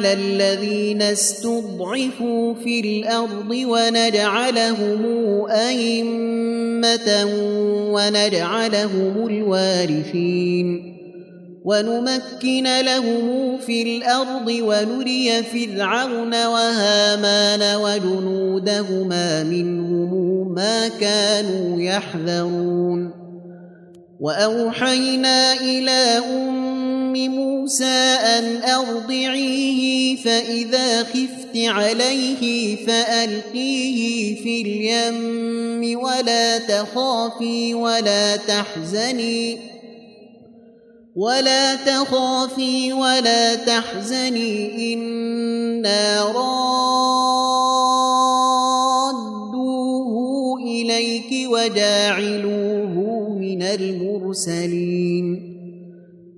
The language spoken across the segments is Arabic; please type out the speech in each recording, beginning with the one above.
على الذين استضعفوا في الأرض ونجعلهم أئمة ونجعلهم الوارثين ونمكن لهم في الأرض ونري فرعون وهامان وجنودهما منهم ما كانوا يحذرون وأوحينا إلى أم موسى أن أرضعيه فإذا خفت عليه فألقيه في اليم ولا تخافي ولا تحزني ولا تخافي ولا تحزني إنا رادوه إليك وجاعلوه من المرسلين.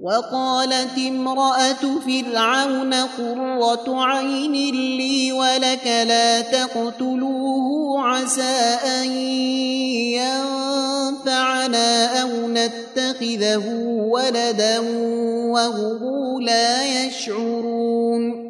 وقالت امرأة فرعون قرة عين لي ولك لا تقتلوه عسى أن ينفعنا أو نتخذه ولدا وهم لا يشعرون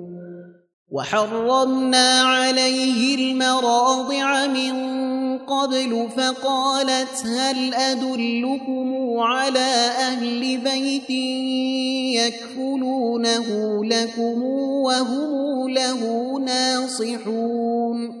وحرمنا عليه المراضع من قبل فقالت هل أدلكم على أهل بيت يكفلونه لكم وهم له ناصحون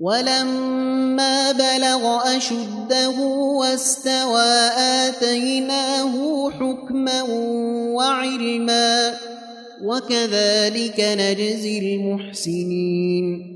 ولما بلغ أشده واستوى آتيناه حكما وعلما وكذلك نجزي المحسنين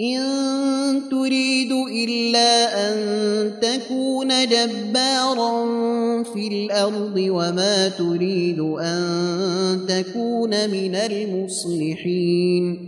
إن تريد إلا أن تكون جبارا في الأرض وما تريد أن تكون من المصلحين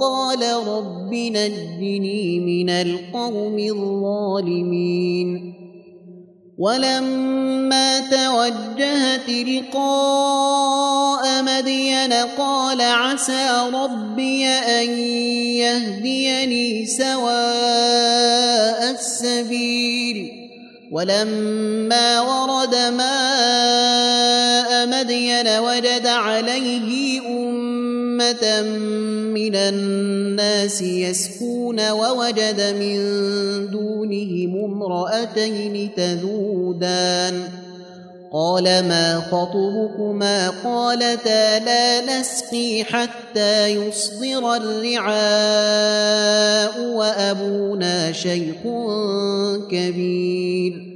قال رب نجني من القوم الظالمين. ولما توجه تلقاء مدين قال عسى ربي أن يهديني سواء السبيل. ولما ورد ماء مدين وجد عليه أمة من الناس يسكون ووجد من دونهم امرأتين تذودان قال ما خطبكما قالتا لا نسقي حتى يصدر الرعاء وابونا شيخ كبير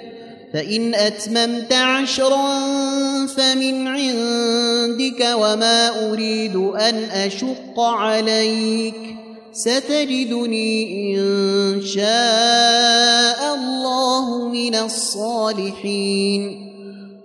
فإن أتممت عشرا فمن عندك وما أريد أن أشق عليك ستجدني إن شاء الله من الصالحين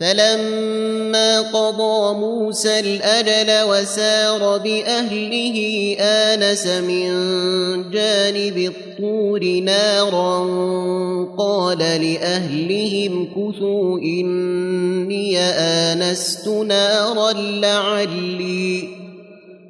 فلما قضى موسى الأجل وسار بأهله آنس من جانب الطور نارا قال لأهلهم كثوا إني آنست نارا لعلي.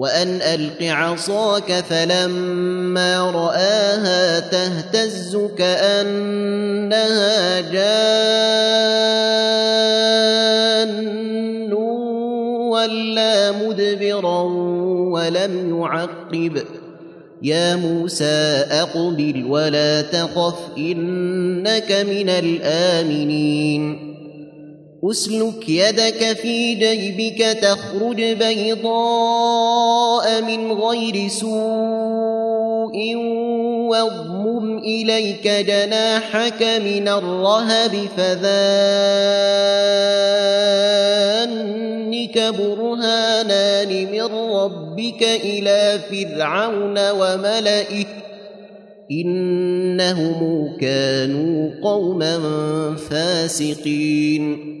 وأن ألق عصاك فلما رآها تهتز كأنها جان ولا مدبرا ولم يعقب. يا موسى أقبل ولا تخف إنك من الآمنين. أسلك يدك في جيبك تخرج بيضاء من غير سوء واضمم إليك جناحك من الرهب فذانك برهانان من ربك إلى فرعون وملئه إنهم كانوا قوما فاسقين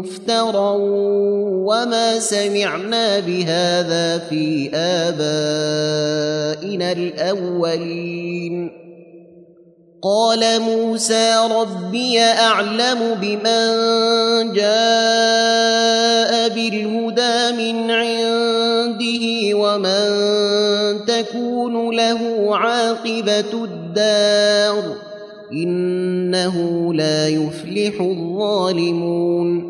مفترى وما سمعنا بهذا في آبائنا الأولين. قال موسى ربي أعلم بمن جاء بالهدى من عنده ومن تكون له عاقبة الدار. إنه لا يفلح الظالمون.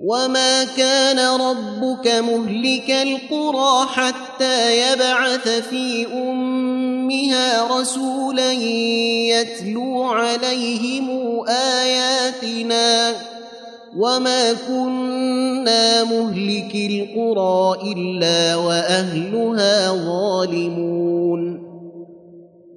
وما كان ربك مهلك القرى حتى يبعث في امها رسولا يتلو عليهم اياتنا وما كنا مهلك القرى الا واهلها ظالمون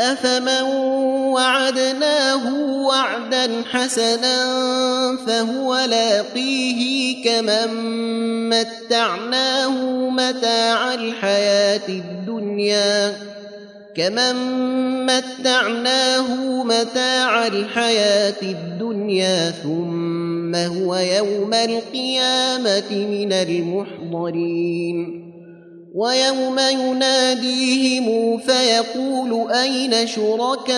افمن وعدناه وعدا حسنا فهو لاقيه كمن متعناه متاع الحياة الدنيا كمن متعناه متاع الحياة الدنيا ثم هو يوم القيامة من المحضرين ويوم يناديهم فيقول أين شركائي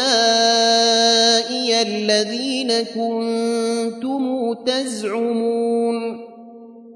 الذين كنتم تزعمون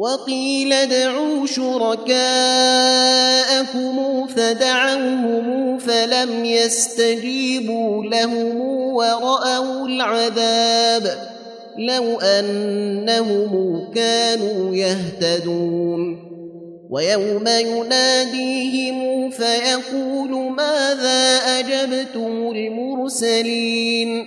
وقيل ادعوا شركاءكم فدعوهم فلم يستجيبوا لهم ورأوا العذاب لو أنهم كانوا يهتدون. ويوم يناديهم فيقول ماذا أجبتم المرسلين؟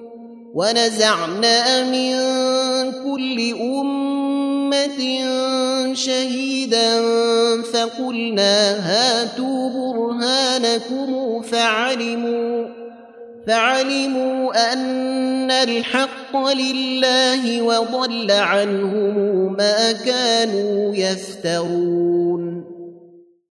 ونزعنا من كل أمة شهيدا فقلنا هاتوا برهانكم فعلموا فعلموا أن الحق لله وضل عنهم ما كانوا يفترون.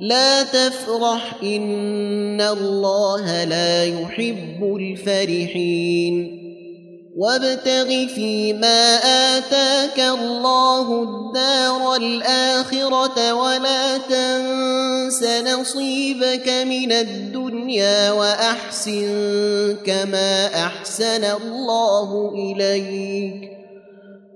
لا تفرح إن الله لا يحب الفرحين. وابتغ فيما آتاك الله الدار الآخرة ولا تنس نصيبك من الدنيا وأحسن كما أحسن الله إليك.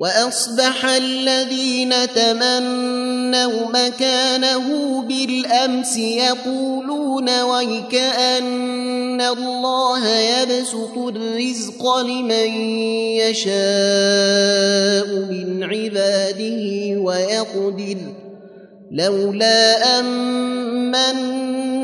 وأصبح الذين تمنوا مكانه بالأمس يقولون ويكأن الله يبسط الرزق لمن يشاء من عباده ويقدر. لولا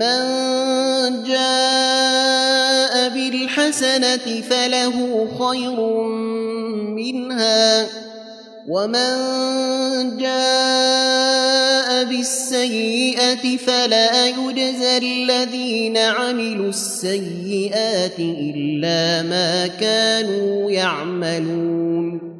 من جاء بالحسنة فله خير منها ومن جاء بالسيئة فلا يجزى الذين عملوا السيئات إلا ما كانوا يعملون.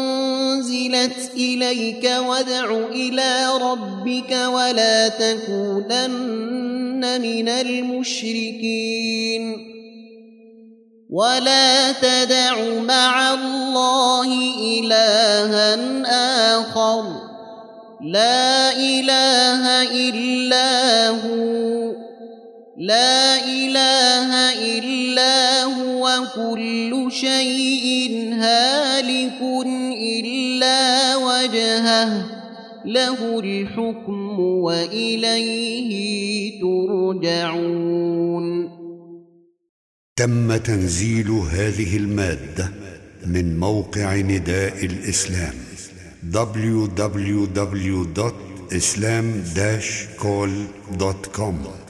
انزلت اليك وادع إلى ربك ولا تكونن من المشركين ولا تدع مع الله الها اخر لا اله الا هو لا إله إلا هو كل شيء هالك إلا وجهه. له الحكم وإليه ترجعون. تم تنزيل هذه المادة من موقع نداء الإسلام www.islam-call.com